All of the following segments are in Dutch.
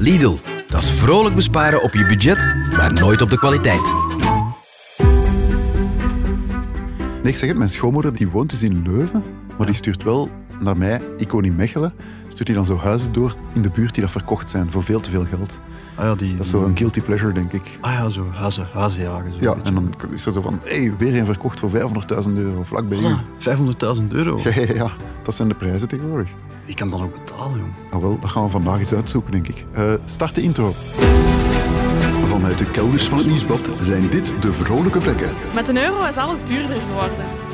Lidl, dat is vrolijk besparen op je budget, maar nooit op de kwaliteit. Nee, ik zeg het, mijn schoonmoeder die woont dus in Leuven, maar die stuurt wel naar mij, ik woon in Mechelen, stuurt hij dan zo huizen door in de buurt die dat verkocht zijn voor veel te veel geld. Ah ja, die, Dat is zo een guilty pleasure, denk ik. Ah ja, zo huizen, huizenjagen. Zo Ja, en dan is er zo van, hé, hey, weer een verkocht voor 500.000 euro, vlak bij Wat u. is dat? 500.000 euro? Ja, ja, ja, dat zijn de prijzen tegenwoordig. Wie kan dat ook betalen, jong? Nou wel, dat gaan we vandaag eens uitzoeken, denk ik. Eh, start de intro. Vanuit de kelders van het Nieuwsblad zijn dit de vrolijke vlekken. Met een euro is alles duurder geworden.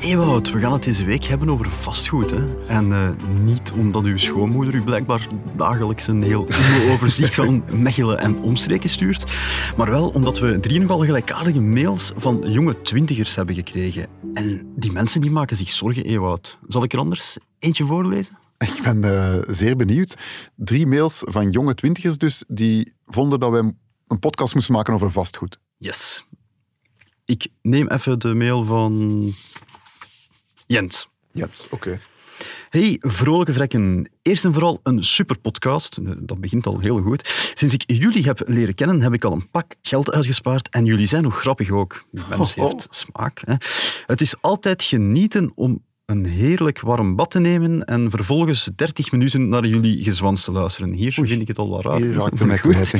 Ewout, we gaan het deze week hebben over vastgoed. Hè? En eh, niet omdat uw schoonmoeder u blijkbaar dagelijks een heel overzicht van Mechelen en omstreken stuurt, maar wel omdat we drie nogal gelijkaardige mails van jonge twintigers hebben gekregen. En die mensen die maken zich zorgen, Ewout. Zal ik er anders eentje voorlezen? Ik ben eh, zeer benieuwd. Drie mails van jonge twintigers dus, die vonden dat wij een podcast moesten maken over vastgoed. Yes. Ik neem even de mail van Jens. Yes, oké. Hey, vrolijke vrekken. Eerst en vooral een super podcast. Dat begint al heel goed. Sinds ik jullie heb leren kennen, heb ik al een pak geld uitgespaard. En jullie zijn nog grappig ook. Die mens Ho, ho. heeft smaak. Hè. Het is altijd genieten om een heerlijk warm bad te nemen en vervolgens 30 minuten naar jullie gezwans te luisteren. Hier Oei. vind ik het al wat raar. Hier raakte Maar mij goed.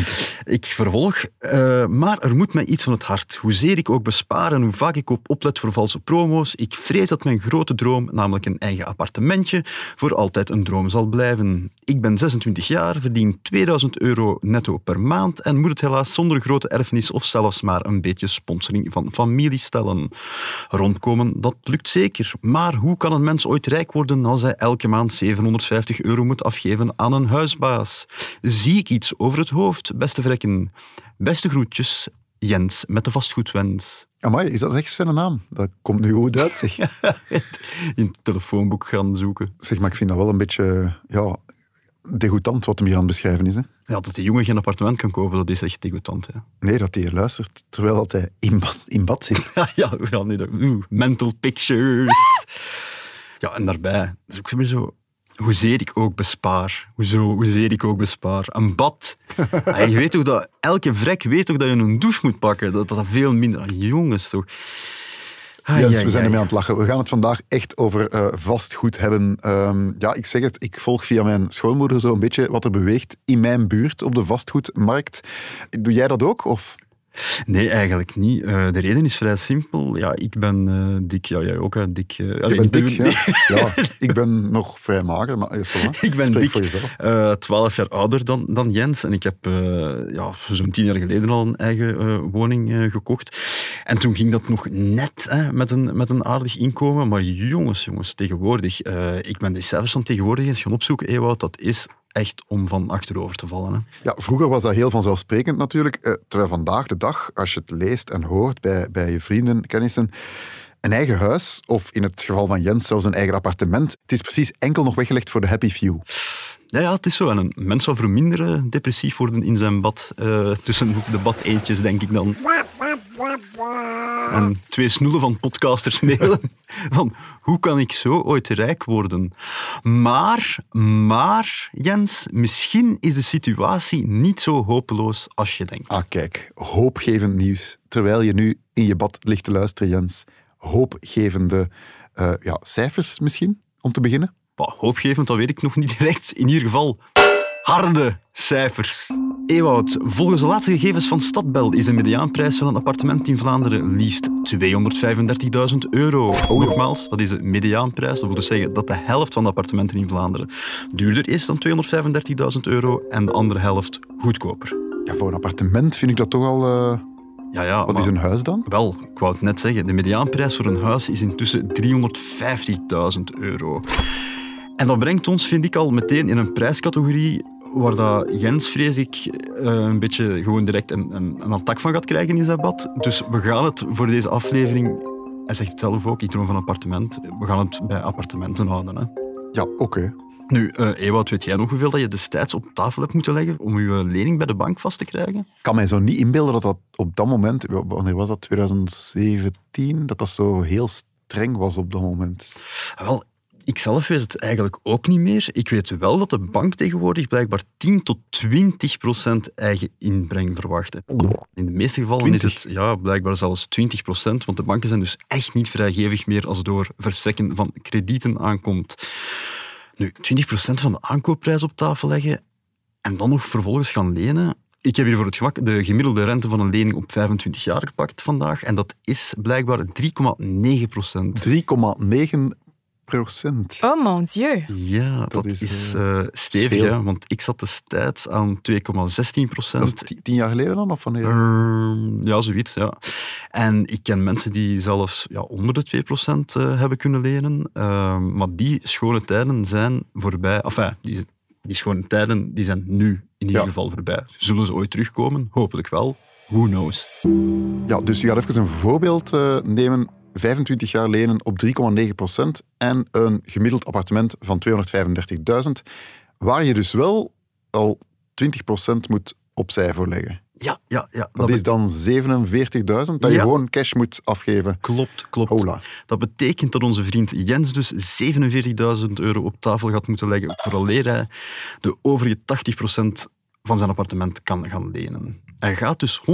Ik vervolg, eh, maar er moet mij iets van het hart. Hoezeer ik ook bespaar en hoe vaak ik op oplet voor valse promo's, ik vrees dat mijn grote droom, namelijk een eigen appartementje, voor altijd een droom zal blijven. Ik ben 26 jaar, verdien 2000 euro netto per maand en moet het helaas zonder grote erfenis of zelfs maar een beetje sponsoring van familie stellen. Rondkomen, dat lukt zeker. Maar hoe kan een mens ooit rijk worden als hij elke maand 750 euro moet afgeven aan een huisbaas? Zie ik iets over het hoofd, beste vrekken? Beste groetjes, Jens met de vastgoedwens. Amai, is dat echt zijn naam? Dat komt nu goed uit, zeg. In het telefoonboek gaan zoeken. Zeg, maar ik vind dat wel een beetje ja, degoutant wat hem hier aan het beschrijven is. Hè? Ja, dat die jongen geen appartement kan kopen, dat is echt degoutant. Hè. Nee, dat hij luistert terwijl dat hij in bad, in bad zit. Ja, ja, nee, dat, mental pictures. Ja, en daarbij, dat is ook weer zo... Hoezeer ik ook bespaar. Hoezo, hoezeer ik ook bespaar. Een bad. Ah, je weet toch dat... Elke vrek weet toch dat je een douche moet pakken. Dat dat veel minder... Ah, jongens, toch. Ah, Jens, ja, we zijn ja, ermee aan het lachen. We gaan het vandaag echt over eh, vastgoed hebben. Ehm, ja, ik zeg het, ik volg via mijn schoonmoeder zo een beetje wat er beweegt in mijn buurt op de vastgoedmarkt. Doe jij dat ook? Of? Nee, eigenlijk niet. Eh, de reden is vrij simpel. Ja, ik ben eh, dik. Ja, jij ook, hè, dik. eh, allee, ik dik, ben- ja. ja. Ik ben nog vrij mager, maar. Ik ben Spreek dik, 12 jaar ouder dan, dan Jens. En ik heb ja, zo'n tien jaar geleden al een eigen woning gekocht. En toen ging dat nog net hè, met, een, met een aardig inkomen. Maar jongens, jongens, tegenwoordig... ik ben de cijfers van tegenwoordig eens gaan opzoeken. Ewout, dat is echt om van achterover te vallen. Hè. Ja, vroeger was dat heel vanzelfsprekend natuurlijk. eh, terwijl vandaag de dag, als je het leest en hoort bij, bij je vrienden, kennissen, een eigen huis, of in het geval van Jens zelfs een eigen appartement, het is precies enkel nog weggelegd voor de happy few. Ja, ja, het is zo. En een mens voor minder eh, depressief worden in zijn bad. eh, tussen de badeentjes, denk ik dan. En twee snoelen van podcasters mailen. Van, hoe kan ik zo ooit rijk worden? Maar, maar, Jens, misschien is de situatie niet zo hopeloos als je denkt. Ah, kijk, hoopgevend nieuws. Terwijl je nu in je bad ligt te luisteren, Jens. Hoopgevende eh, ja, cijfers misschien, om te beginnen. Bah, hoopgevend, dat weet ik nog niet direct. In ieder geval, harde cijfers. Ewout, volgens de laatste gegevens van Stadbel is de mediaanprijs van een appartement in Vlaanderen liefst 235.000 euro. Nogmaals, dat is de mediaanprijs. Dat wil dus zeggen dat de helft van de appartementen in Vlaanderen duurder is dan 235.000 euro en de andere helft goedkoper. Ja, voor een appartement vind ik dat toch al eh, Ja, ja. Wat maar- is een huis dan? Wel, ik wou het net zeggen, de mediaanprijs voor een huis is intussen 350.000 euro. En dat brengt ons, vind ik, al meteen in een prijscategorie waar dat Jens, vrees ik, eh, een beetje gewoon direct een, een, een attack van gaat krijgen in zijn bad. Dus we gaan het voor deze aflevering, hij zegt het zelf ook, ik droom van appartement, we gaan het bij appartementen houden. Hè. Ja, oké. Nu, eh Ewout, weet jij nog hoeveel dat je destijds op tafel hebt moeten leggen om je lening bij de bank vast te krijgen? Ik kan mij zo niet inbeelden dat dat op dat moment, wanneer was dat, 2017, dat dat zo heel streng was op dat moment. Wel, ik zelf weet het eigenlijk ook niet meer. Ik weet wel dat de bank tegenwoordig blijkbaar 10 tot 20 procent eigen inbreng verwacht. In de meeste gevallen 20? is het ja, blijkbaar zelfs 20 procent, want de banken zijn dus echt niet vrijgevig meer als het door verstrekken van kredieten aankomt. Nu, 20 procent van de aankoopprijs op tafel leggen en dan nog vervolgens gaan lenen. Ik heb hier voor het gemak de gemiddelde rente van een lening op 25 jaar gepakt vandaag en dat is blijkbaar 3,9 procent. 3,9 procent. Oh mon dieu. Ja, dat, is, is, eh, eh, stevig, want ik zat destijds aan 2,16 Dat is procent. ti- tien jaar geleden dan? Of wanneer? Ehm, ja, zoiets, ja. En ik ken mensen die zelfs ja, onder de 2 procent eh, hebben kunnen lenen. Ehm, maar die schone tijden zijn voorbij. Enfin, die, die schone tijden die zijn nu in ieder Ja. geval voorbij. Zullen ze ooit terugkomen? Hopelijk wel. Who knows? Ja, dus je gaat even een voorbeeld eh, nemen. 25 jaar lenen op 3,9 procent en een gemiddeld appartement van 235.000, waar je dus wel al 20 procent moet opzij voor leggen. Ja, ja, ja. Dat is dan 47.000 dat je gewoon cash moet afgeven. Klopt, klopt. Hola. Dat betekent dat onze vriend Jens dus 47.000 euro op tafel gaat moeten leggen vooraleer hij de overige 80% van zijn appartement kan gaan lenen. Hij gaat dus 188.000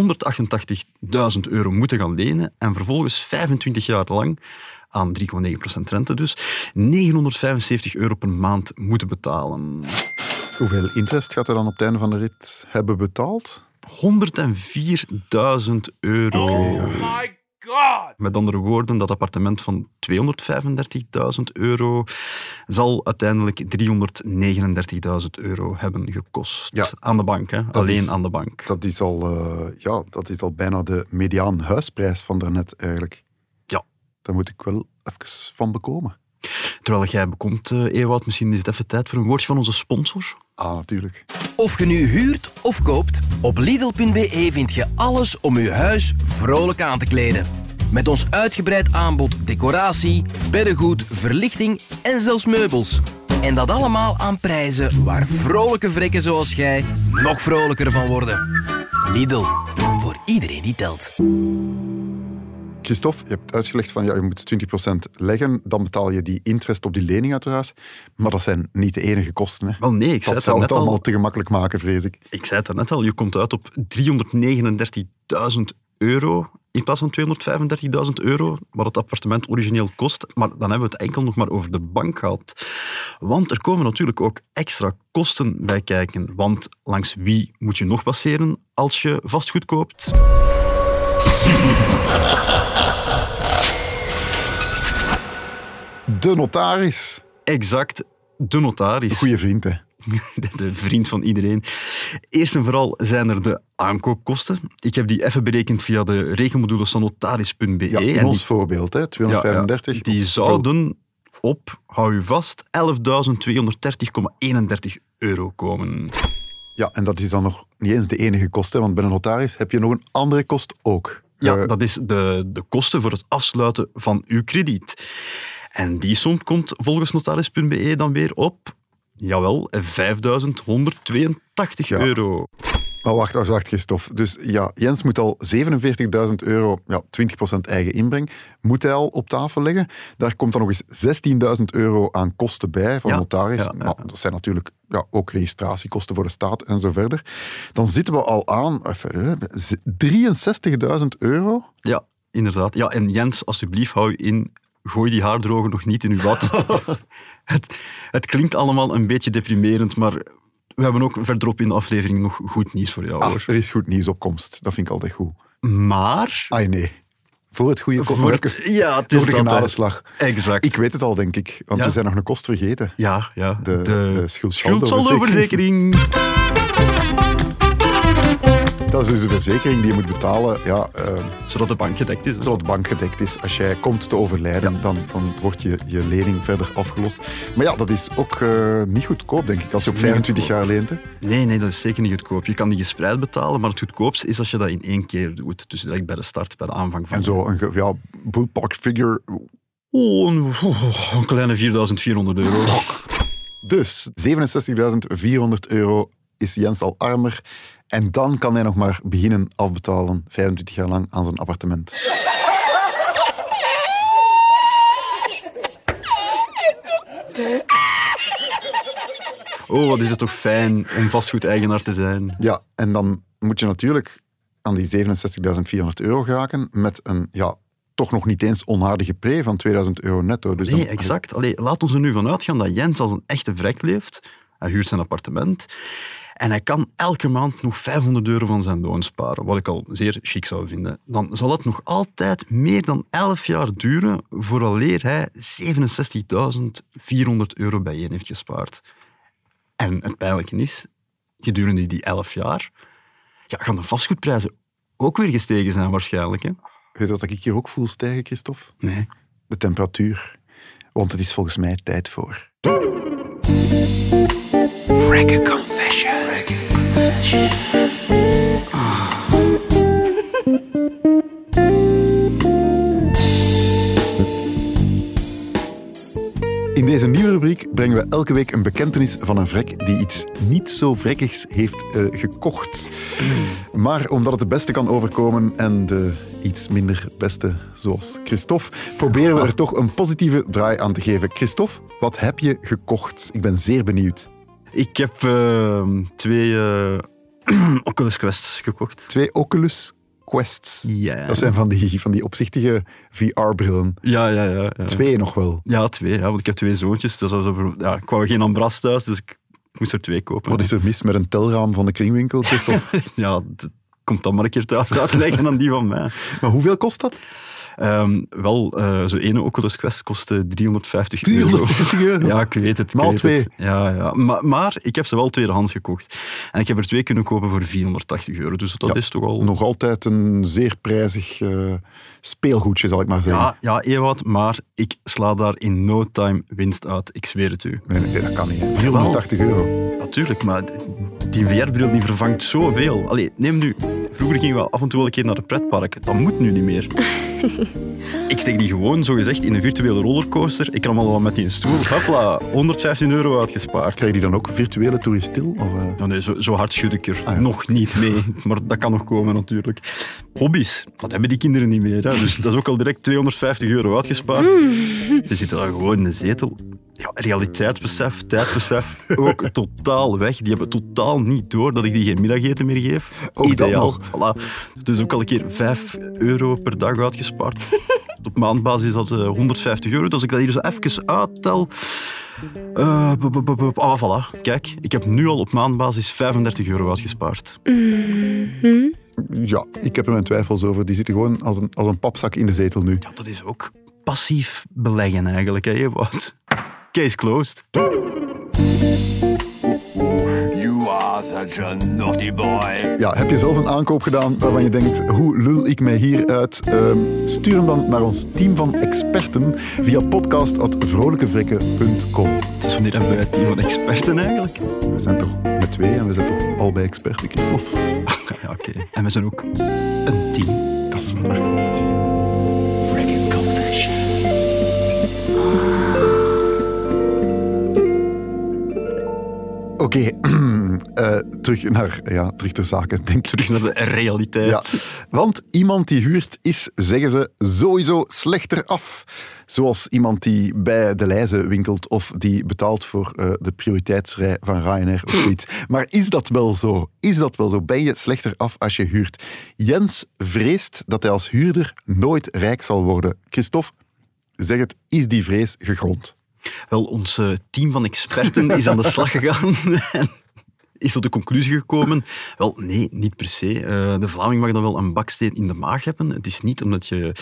euro moeten gaan lenen en vervolgens 25 jaar lang, aan 3,9% rente dus, 975 euro per maand moeten betalen. Hoeveel interest gaat hij dan op het einde van de rit hebben betaald? 104.000 euro. my god! Met andere woorden, dat appartement van 235.000 euro zal uiteindelijk 339.000 euro hebben gekost. Ja. Aan de bank, hè? alleen is- aan de bank. Dat is al, eh, ja, dat is al bijna de mediaan huisprijs van daarnet eigenlijk. Ja. Daar moet ik wel even van bekomen. Terwijl jij bekomt, eh Ewout, misschien is het even tijd voor een woordje van onze sponsor. Ah, natuurlijk. Of je nu huurt of koopt, op Lidl.be vind je alles om je huis vrolijk aan te kleden. Met ons uitgebreid aanbod decoratie, beddengoed, verlichting en zelfs meubels. En dat allemaal aan prijzen waar vrolijke vrekken zoals jij nog vrolijker van worden. Lidl, voor iedereen die telt. Christophe, je hebt uitgelegd van ja, je moet 20% leggen, dan betaal je die interest op die lening uiteraard. Maar dat zijn niet de enige kosten. Hè. Wel nee, ik zei Dat het zou net het allemaal al. te gemakkelijk maken, vrees ik. Ik zei het net al, je komt uit op 339.000 euro in plaats van 235.000 euro, wat het appartement origineel kost. Maar dan hebben we het enkel nog maar over de bank gehad. Want er komen natuurlijk ook extra kosten bij kijken. Want langs wie moet je nog passeren als je vastgoed koopt? De notaris. Exact, de notaris. Goeie vriend, hè. de, vriend van iedereen. Eerst en vooral zijn er de aankoopkosten. Ik heb die even berekend via de rekenmodules van notaris.be. Ja, in E. en ons die, voorbeeld, hè, 235. ja, die zouden op, hou je vast, 11.230,31 euro komen. Ja, en dat is dan nog niet eens de enige kost, hè, want bij een notaris heb je nog een andere kost ook. Ja, Eh, dat is de, de kosten voor het afsluiten van uw krediet. En die som komt volgens notaris.be dan weer op, jawel, 5.182 Ja. euro. Maar wacht, wacht, wacht, Christophe. Dus ja, Jens moet al 47.000 euro, ja, 20% eigen inbreng, moet hij al op tafel leggen. Daar komt dan nog eens 16.000 euro aan kosten bij van Ja, notaris. ja, ja. Maar dat zijn natuurlijk ja, ook registratiekosten voor de staat en zo verder. Dan zitten we al aan even, hè, 63.000 euro. Ja, inderdaad. Ja, en Jens, alsjeblieft, hou je in. Gooi die haardroger nog niet in uw bad. het, het klinkt allemaal een beetje deprimerend, maar we hebben ook verderop in de aflevering nog goed nieuws voor jou, Ah, hoor. er is goed nieuws op komst. Dat vind ik altijd goed. Maar... Ah nee, voor het goede Voor het- ja, het is door de genadeslag. Exact. Ik weet het al, denk ik. Want Ja. we zijn nog een kost vergeten. Ja, ja. De, de, schuldsaldoverzekering. Dat Dat is dus de verzekering die je moet betalen, ja, eh, Zodat de bank gedekt is. hè. zodat de bank gedekt is. Als jij komt te overlijden, dan, dan wordt je, je lening verder afgelost. Maar ja, dat is ook eh, niet goedkoop, denk ik, als je op Is niet 25 jaar leent. hè. Nee, nee, dat is zeker niet goedkoop. Je kan die gespreid betalen, maar het goedkoopste is als je dat in één keer doet. Dus direct bij de start, bij de aanvang van... En zo een ja, ballpark figure. Oh, een, oh, een kleine 4400 euro. Dus 67.400 euro is Jens al armer. En dan kan hij nog maar beginnen afbetalen, 25 jaar lang, aan zijn appartement. Oh, wat is het toch fijn om vastgoedeigenaar te zijn. Ja, en dan moet je natuurlijk aan die 67.400 euro geraken met een, ja, toch nog niet eens onaardige pre van 2000 euro netto. Dus Nee, dan- exact. Allee, laat ons er nu van uitgaan dat Jens als een echte vrek leeft. Hij huurt zijn appartement. En hij kan elke maand nog 500 euro van zijn loon sparen, wat ik al zeer chic zou vinden. Dan zal het nog altijd meer dan 11 jaar duren vooraleer hij 67.400 euro bijeen heeft gespaard. En het pijnlijke is, gedurende die 11 jaar ja, gaan de vastgoedprijzen ook weer gestegen zijn waarschijnlijk. Hè? Weet je wat ik hier ook voel stijgen, Christophe? Nee. De temperatuur. Want het is volgens mij tijd voor... In deze nieuwe rubriek brengen we elke week een bekentenis van een vrek die iets niet zo vrekkigs heeft eh, gekocht. Maar omdat het de beste kan overkomen en de iets minder beste, zoals Christophe, proberen we er toch een positieve draai aan te geven. Christophe, wat heb je gekocht? Ik ben zeer benieuwd. Ik heb eh, twee eh, Oculus Quests gekocht. Twee Oculus Quests. Ja. Dat zijn van die, van die opzichtige VR-brillen. Ja, ja, ja. ja. Twee nog wel. Ja, twee. Ja, want ik heb twee zoontjes. Dus over- ja, ik wou geen Ambras thuis, dus ik moest er twee kopen. Wat is er mis met een telraam van de kringwinkel, Christophe? Ja, dat komt dan maar een keer thuis uitleggen dan die van mij. maar hoeveel kost dat? Ehm, wel, eh zo'n ene Oculus Quest kostte 350 euro. 350 euro? Ja, ik weet het. ik Maal weet twee. het. Ja, ja. Maar, maar ik heb ze wel tweedehands gekocht. En ik heb er twee kunnen kopen voor 480 euro. Dus dat Ja, is toch al... Nog altijd een zeer prijzig eh, speelgoedje, zal ik maar zeggen. Ja, ja, Ewout, maar ik sla daar in no time winst uit. Ik zweer het u. Nee, nee, dat kan niet. hè. 480 euro. Natuurlijk, maar die VR-bril die vervangt zoveel. Allee, neem nu. Vroeger gingen we af en toe wel een keer naar het pretpark. Dat moet nu niet meer. ik steek die gewoon, zogezegd, in een virtuele rollercoaster. Ik kan allemaal met die stoel. Hopla, 115 euro uitgespaard. Krijg je die dan ook virtuele toeristil? Of, eh? Nee, zo, zo hard schud ik er Ah, ja. nog niet mee. Maar dat kan nog komen natuurlijk. Hobby's, dat hebben die kinderen niet meer. Hè. Dus dat is ook al direct 250 euro uitgespaard. Ze zitten dan gewoon in de zetel. Ja, realiteitsbesef, tijdbesef, ook totaal weg. Die hebben totaal niet door dat ik die geen middageten meer geef. Ook dat Ideaal. Voilà. Dus ook al een keer 5 euro per dag uitgespaard. Op maandbasis is dat eh, 150 euro. Dus als ik dat hier zo even uittel... eh, ah, voilà. Kijk, ik heb nu al op maandbasis 35 euro uitgespaard. Ja, ik heb er mijn twijfels over. Die zitten gewoon als een, als een papzak in de zetel nu. Ja, dat is ook passief beleggen eigenlijk, hè, Ewout? Case closed. You are such a naughty boy. Ja, heb je zelf een aankoop gedaan waarvan je denkt, hoe lul ik mij hier uit? Ehm, stuur hem dan naar ons team van experten via podcast.vrolijkevrekken.com. Het is wanneer hebben wij het team van experten eigenlijk? We zijn toch met twee en we zijn toch allebei experten, Christophe? Ja, oké. En we zijn ook een team. Oké, eh, terug naar ja, terug ter zake, denk ik. Terug naar de realiteit. Ja, want iemand die huurt is, zeggen ze, sowieso slechter af. Zoals iemand die bij de lijzen winkelt of die betaalt voor eh, de prioriteitsrij van Ryanair of zoiets. Maar is dat wel zo? Is dat wel zo? Ben je slechter af als je huurt? Jens vreest dat hij als huurder nooit rijk zal worden. Christophe, zeg het, is die vrees gegrond? Wel, ons eh, team van experten is aan de slag gegaan en is tot de conclusie gekomen. Wel, nee, niet per se. Eh, de Vlaming mag dan wel een baksteen in de maag hebben. Het is niet omdat je,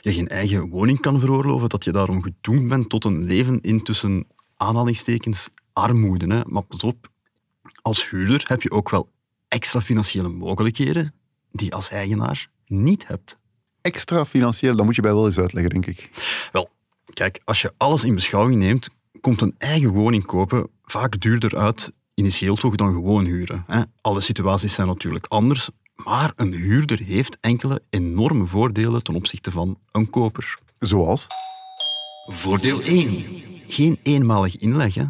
je geen eigen woning kan veroorloven dat je daarom gedoemd bent tot een leven in tussen aanhalingstekens armoede. Hè. Maar pas op, als huurder heb je ook wel extra financiële mogelijkheden die je als eigenaar niet hebt. Extra financieel, dat moet je bij wel eens uitleggen, denk ik. Wel, kijk, als je alles in beschouwing neemt, komt een eigen woning kopen vaak duurder uit, initieel toch, dan gewoon huren. Hè. Alle situaties zijn natuurlijk anders, maar een huurder heeft enkele enorme voordelen ten opzichte van een koper. Zoals? Voordeel 1. Geen eenmalig inleg. Hè.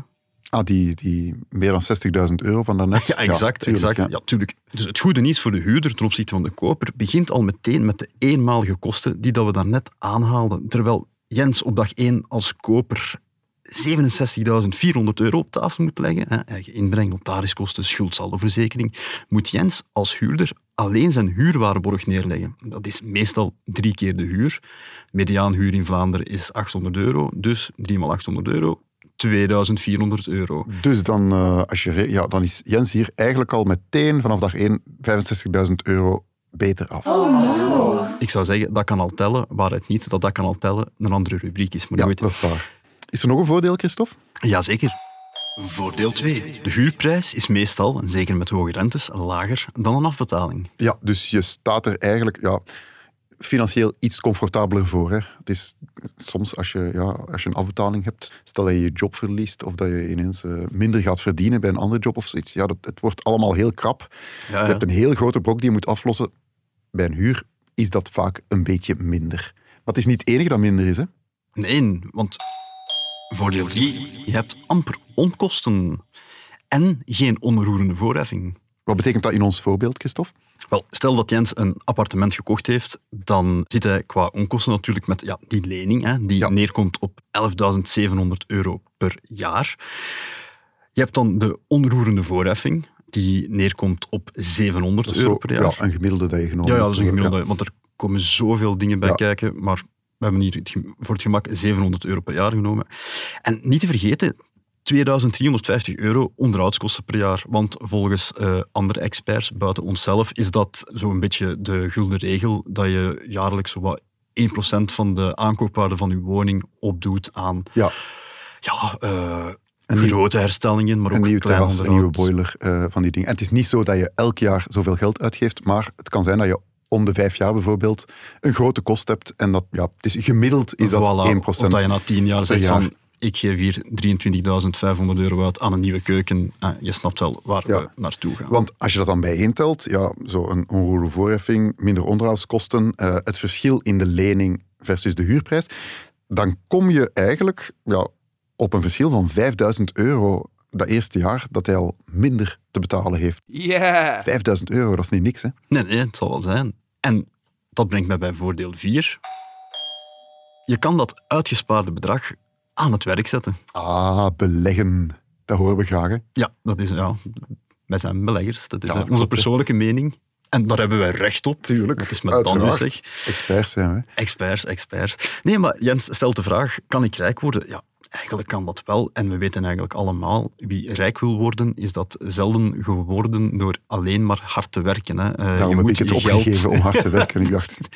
Ah, die, die meer dan 60.000 euro van daarnet. Ja, exact. tuurlijk, exact. ja. Ja. tuurlijk. Dus het goede nieuws voor de huurder ten opzichte van de koper begint al meteen met de eenmalige kosten die dat we daarnet aanhaalden. Terwijl Jens op dag 1 als koper 67.400 euro op tafel moet leggen, hè, eigen inbreng, notariskosten, schuldsaldoverzekering, moet Jens als huurder alleen zijn huurwaarborg neerleggen. Dat is meestal drie keer de huur. Mediaanhuur in Vlaanderen is 800 euro, dus 3 x 800 euro, 2400 euro. Dus dan, eh, als je, ja, dan is Jens hier eigenlijk al meteen vanaf dag 1 65.000 euro beter af. Ik zou zeggen, dat kan al tellen, waar het niet dat dat kan al tellen een andere rubriek is. Maar ja, goed. dat is waar. Is er nog een voordeel, Christophe? Jazeker. Voordeel 2. De huurprijs is meestal, en zeker met hoge rentes, lager dan een afbetaling. Ja, dus je staat er eigenlijk ja, financieel iets comfortabeler voor. Hè. Het is soms als je, ja, als je een afbetaling hebt, stel dat je je job verliest of dat je ineens eh, minder gaat verdienen bij een andere job of zoiets. Ja, dat, het wordt allemaal heel krap. Ja, Je hebt een heel grote brok die je moet aflossen. Bij een huur is dat vaak een beetje minder. Maar het is niet het enige dat minder is. Hè. Nee, want voordeel 3. Je hebt amper onkosten en geen onroerende voorheffing. Wat betekent dat in ons voorbeeld, Christophe? Wel, stel dat Jens een appartement gekocht heeft, dan zit hij qua onkosten natuurlijk met ja, die lening, hè, die Ja. neerkomt op 11.700 euro per jaar. Je hebt dan de onroerende voorheffing, die neerkomt op 700 Dat is euro per jaar. ja, een gemiddelde dat je genomen Ja, ja, dat is een gemiddelde, Ja. want er komen zoveel dingen bij Ja. kijken, maar we hebben hier voor het gemak 700 euro per jaar genomen. En niet te vergeten, 2350 euro onderhoudskosten per jaar, want volgens eh, andere experts buiten onszelf is dat zo'n beetje de gulden regel dat je jaarlijks wat 1% van de aankoopwaarde van je woning opdoet aan Ja, ja, eh, Een grote herstellingen, maar een ook nieuw terras, een nieuwe boiler, eh, van die dingen. En het is niet zo dat je elk jaar zoveel geld uitgeeft, maar het kan zijn dat je om de vijf jaar bijvoorbeeld een grote kost hebt. En dat, ja, het is gemiddeld is dat Voilà. 1%. Of dat je na tien jaar zegt jaar. van ik geef hier 23.500 euro uit aan een nieuwe keuken. Eh, je snapt wel waar Ja. we naartoe gaan. Want als je dat dan bijeentelt, ja, zo een onroerende voorheffing, minder onderhoudskosten, eh, het verschil in de lening versus de huurprijs, dan kom je eigenlijk ja, op een verschil van 5000 euro dat eerste jaar dat hij al minder te betalen heeft. Yeah! 5000 euro, dat is niet niks, hè? Nee, nee, het zal wel zijn. En dat brengt mij bij voordeel 4. Je kan dat uitgespaarde bedrag aan het werk zetten. Ah, beleggen. Dat horen we graag, hè? Ja, dat is, ja wij zijn beleggers. Dat is Ja, onze persoonlijke mening. En daar hebben wij recht op. Tuurlijk, Dat is met dan dus, zeg. Experts zijn we. Experts, experts. Nee, maar Jens stelt de vraag, kan ik rijk worden? Ja, eigenlijk kan dat wel. En we weten eigenlijk allemaal, wie rijk wil worden, is dat zelden geworden door alleen maar hard te werken. Hè. Eh, Daarom je moet ik het je geld- opgegeven om hard te werken. Ik dacht,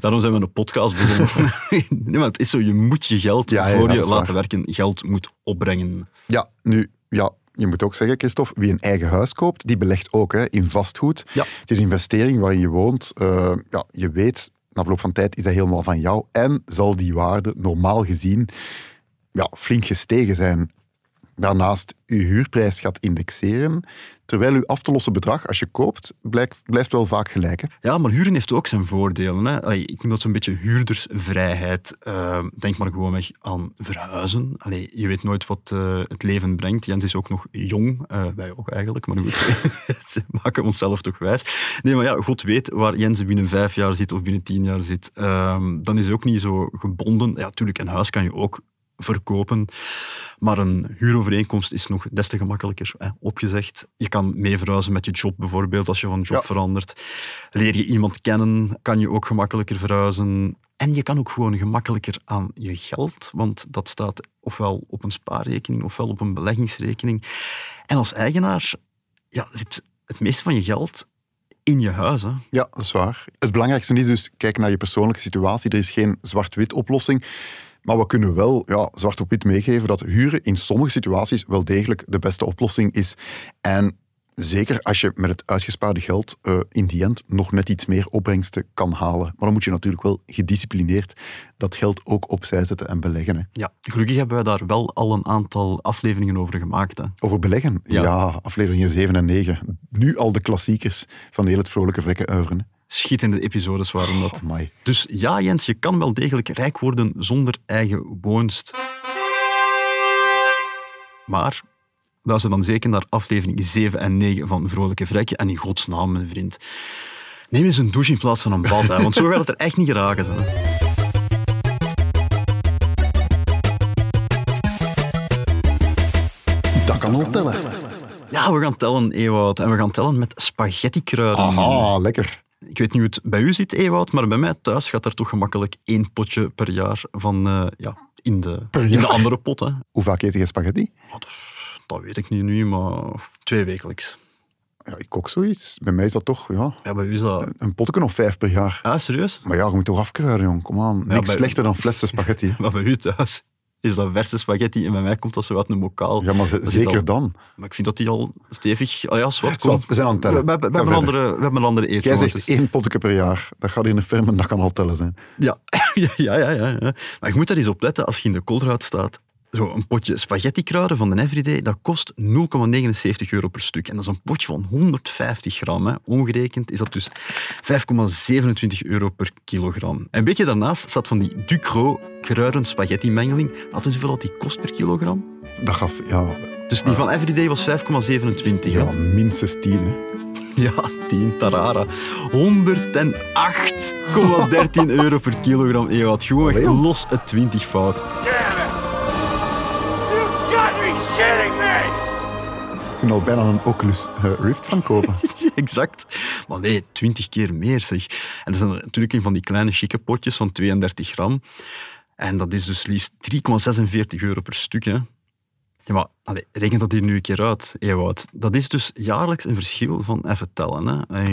Daarom zijn we een podcast begonnen. nee, maar het is zo, je moet je geld, Ja, voor je laten waar. werken, geld moet opbrengen. ja, nu, ja, je moet ook zeggen, Christophe, wie een eigen huis koopt, die belegt ook hè, in vastgoed. Ja. Het is een investering waarin je woont. Eh, ja, je weet, na verloop van tijd is dat helemaal van jou. En zal die waarde normaal gezien ja, flink gestegen zijn. Daarnaast uw huurprijs gaat indexeren, terwijl uw af te lossen bedrag, als je koopt, blijkt, blijft wel vaak gelijk. Hè? Ja, maar huren heeft ook zijn voordelen. Hè. Ik noem dat zo'n beetje huurdersvrijheid. Eh, denk maar gewoon weg aan verhuizen. Allee, je weet nooit wat eh, het leven brengt. Jens is ook nog jong, eh, wij ook eigenlijk, maar goed, ze maken onszelf toch wijs. Nee, maar ja, God weet waar Jens binnen vijf jaar zit of binnen tien jaar zit. Ehm, dan is hij ook niet zo gebonden. Ja, natuurlijk, een huis kan je ook verkopen. Maar een huurovereenkomst is nog des te gemakkelijker hè, opgezegd. Je kan mee verhuizen met je job bijvoorbeeld, als je van job Ja. verandert. Leer je iemand kennen, kan je ook gemakkelijker verhuizen. En je kan ook gewoon gemakkelijker aan je geld, want dat staat ofwel op een spaarrekening ofwel op een beleggingsrekening. En als eigenaar ja, zit het meeste van je geld in je huis. Hè. Ja, dat is waar. Het belangrijkste is dus kijken naar je persoonlijke situatie. Er is geen zwart-wit oplossing. Maar we kunnen wel ja, zwart op wit meegeven dat huren in sommige situaties wel degelijk de beste oplossing is. En Zeker als je met het uitgespaarde geld uh, in die end nog net iets meer opbrengsten kan halen. Maar dan moet je natuurlijk wel gedisciplineerd dat geld ook opzij zetten en beleggen. Hè. Ja, gelukkig hebben wij daar wel al een aantal afleveringen over gemaakt. Hè. Over beleggen? Ja. afleveringen 7 en 9. Nu al de klassiekers van de hele vrolijke vrekken uiveren. Schietende episodes waren dat. Oh, dus ja, Jens, je kan wel degelijk rijk worden zonder eigen woonst. Maar luister dan zeker naar aflevering 7 en 9 van Vrolijke Vrekken. En in godsnaam, mijn vriend, neem eens een douche in plaats van een bad, hè, want zo gaat het er echt niet geraken. Hè. Dat kan wel tellen. Ja, we gaan tellen, Ewout. En we gaan tellen met spaghetti-kruiden. Aha, lekker. Ik weet niet hoe het bij u zit, Ewout, maar bij mij thuis gaat er toch gemakkelijk één potje per jaar van uh, ja, in, de, in de andere pot. Hè. Hoe vaak eet je spaghetti? Oh, dat, dat, weet ik niet nu, maar twee wekelijks. Ja, ik kook zoiets. Bij mij is dat toch, ja... Ja, bij u is dat... Een potje of vijf per jaar. Ah, serieus? Maar ja, je moet toch afkruiden, jong. Kom aan. Niks bij... slechter dan flessen spaghetti. maar bij u thuis is dat verse spaghetti en bij mij komt dat zo uit een bokaal. Ja, maar zeker al... dan. Maar ik vind dat die al stevig... Oh ja, zwart, Zwart, we zijn aan het tellen. We, we, we hebben, andere, we hebben een andere eten. Jij zegt één potje per jaar. Dat gaat in een firma, dat kan al tellen zijn. Ja. ja, ja, ja, ja. Maar je moet daar eens op letten als je in de koolruit staat zo een potje spaghetti kruiden van de Everyday, dat kost 0,79 euro per stuk. En dat is een potje van 150 gram. Hè. Omgerekend is dat dus 5,27 euro per kilogram. En een beetje daarnaast staat van die Ducro kruiden spaghetti mengeling. Laten we hoeveel dat die kost per kilogram? Dat gaf, ja... Dus die van Everyday was 5,27. Ja, minstens 10. Hè. Ja, 10 Tarara. 108,13 euro per kilogram. Je had gewoon los het 20 fout. Je al bijna een Oculus eh, Rift van kopen. exact. Maar nee, 20 keer meer zeg. En dat zijn natuurlijk een van die kleine chique potjes van 32 gram. En dat is dus liefst 3,46 euro per stuk. Hè. Ja, maar allez, reken dat hier nu een keer uit, Ewout. Dat is dus jaarlijks een verschil van, even tellen, hè.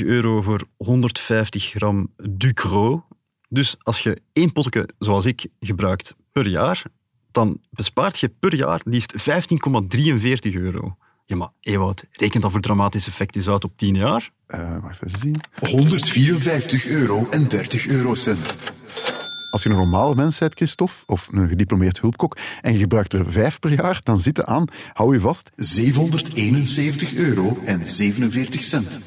16,22 euro voor 150 gram Ducro. Dus als je één potje, zoals ik, gebruikt per jaar, dan bespaart je per jaar liefst 15,43 euro. Ja, maar Ewout, reken dat voor dramatisch effect is uit op 10 jaar? Uh, wacht even zien. 154 euro en 30 eurocent. Als je een normale mens bent, Christophe, of een gediplomeerd hulpkok, en je gebruikt er vijf per jaar, dan zit aan, hou je vast... 771 euro en 47 cent.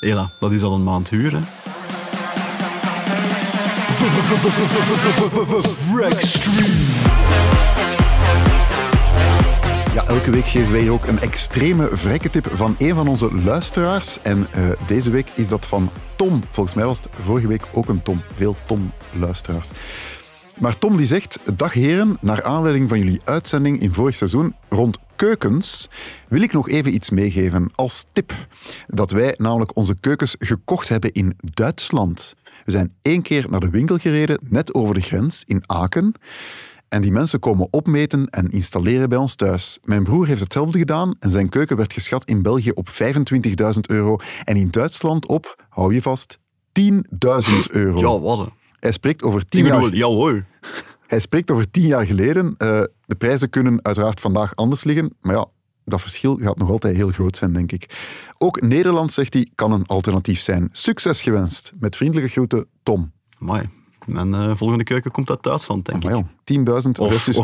Hela, dat is al een maand huur, hè? Ja, elke week geven wij ook een extreme vrekketip van een van onze luisteraars. En uh, deze week is dat van Tom. Volgens mij was het vorige week ook een Tom. Veel Tom-luisteraars. Maar Tom die zegt, dag heren, naar aanleiding van jullie uitzending in vorig seizoen rond keukens, wil ik nog even iets meegeven als tip. Dat wij namelijk onze keukens gekocht hebben in Duitsland. We zijn één keer naar de winkel gereden, net over de grens in Aken. En die mensen komen opmeten en installeren bij ons thuis. Mijn broer heeft hetzelfde gedaan en zijn keuken werd geschat in België op 25.000 euro en in Duitsland op, hou je vast, 10.000 euro. Ja, wat? Hij spreekt over tien Ik bedoel, jaar... jawohl. Hij spreekt over tien jaar geleden. Uh, de prijzen kunnen uiteraard vandaag anders liggen, maar ja, dat verschil gaat nog altijd heel groot zijn, denk ik. Ook Nederland, zegt hij, kan een alternatief zijn. Succes gewenst. Met vriendelijke groeten, Tom. Mooi. Mijn uh, volgende keuken komt uit Duitsland, denk oh, ik. 10.000 versus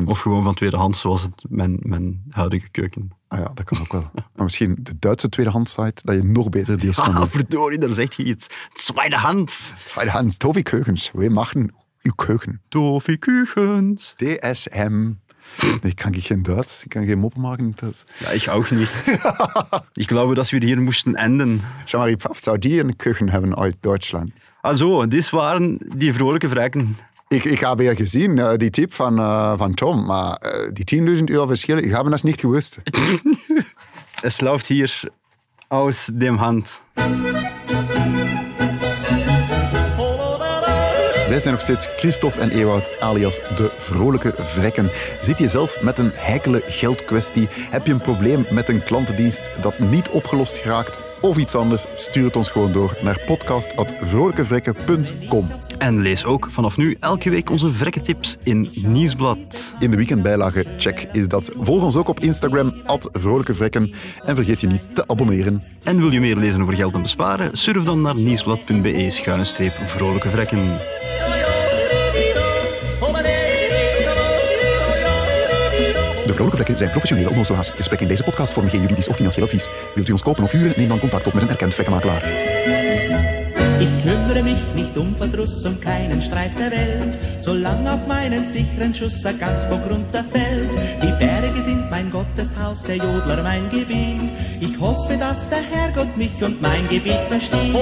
25.000. Of gewoon van tweedehands, zoals het mijn, mijn huidige keuken. Ah ja, dat kan ook wel. maar misschien de Duitse tweedehands-site, dat je nog betere deals kan Ah, doen. verdorie, daar zegt je iets. Tweedehands. Tweedehands, Toffee Keukens. We machen uw keuken. Toffee Kuchens. DSM. Nee, kan ik geen Duits. Ik kan geen moppen maken in Duits. Ja, ich auch nicht. ich glaube, dass wir hier mussten enden. Jean-Marie Pfaff, zou die een keuken hebben uit Duitsland? Also, dit waren die vrolijke vrekken. Ik, ik heb ja gezien, uh, die tip van, uh, van Tom, maar uh, die 10.000 euro verschil, ik heb dat niet gewusst. es läuft hier aus dem Hand. Wij zijn nog steeds Christophe en Ewout, alias de vrolijke vrekken. Zit je zelf met een heikele geldkwestie? Heb je een probleem met een klantendienst dat niet opgelost geraakt? Of iets anders? Stuur het ons gewoon door naar podcast.vrolijkevrekken.com. En lees ook vanaf nu elke week onze vrekke tips in Nieuwsblad. In de weekendbijlage check is dat. Volg ons ook op Instagram, Vrolijke Vrekken. En vergeet je niet te abonneren. En wil je meer lezen over geld en besparen? Surf dan naar nieuwsblad.be-vrolijke vrekken. De Vrolijke Vrekken zijn professionele onnozelaars. Gesprekken in deze podcast vormen geen juridisch of financieel advies. Wilt u ons kopen of huren? Neem dan contact op met een erkend vrekkenmakelaar. Ich kümmere mich nicht um Verdruss, um keinen Streit der Welt, solange auf meinen sicheren Schuss ein Gamsbock runterfällt. Die Berge sind mein Gotteshaus, der Jodler mein Gebiet. Ich hoffe, dass der Herrgott mich und mein Gebiet versteht.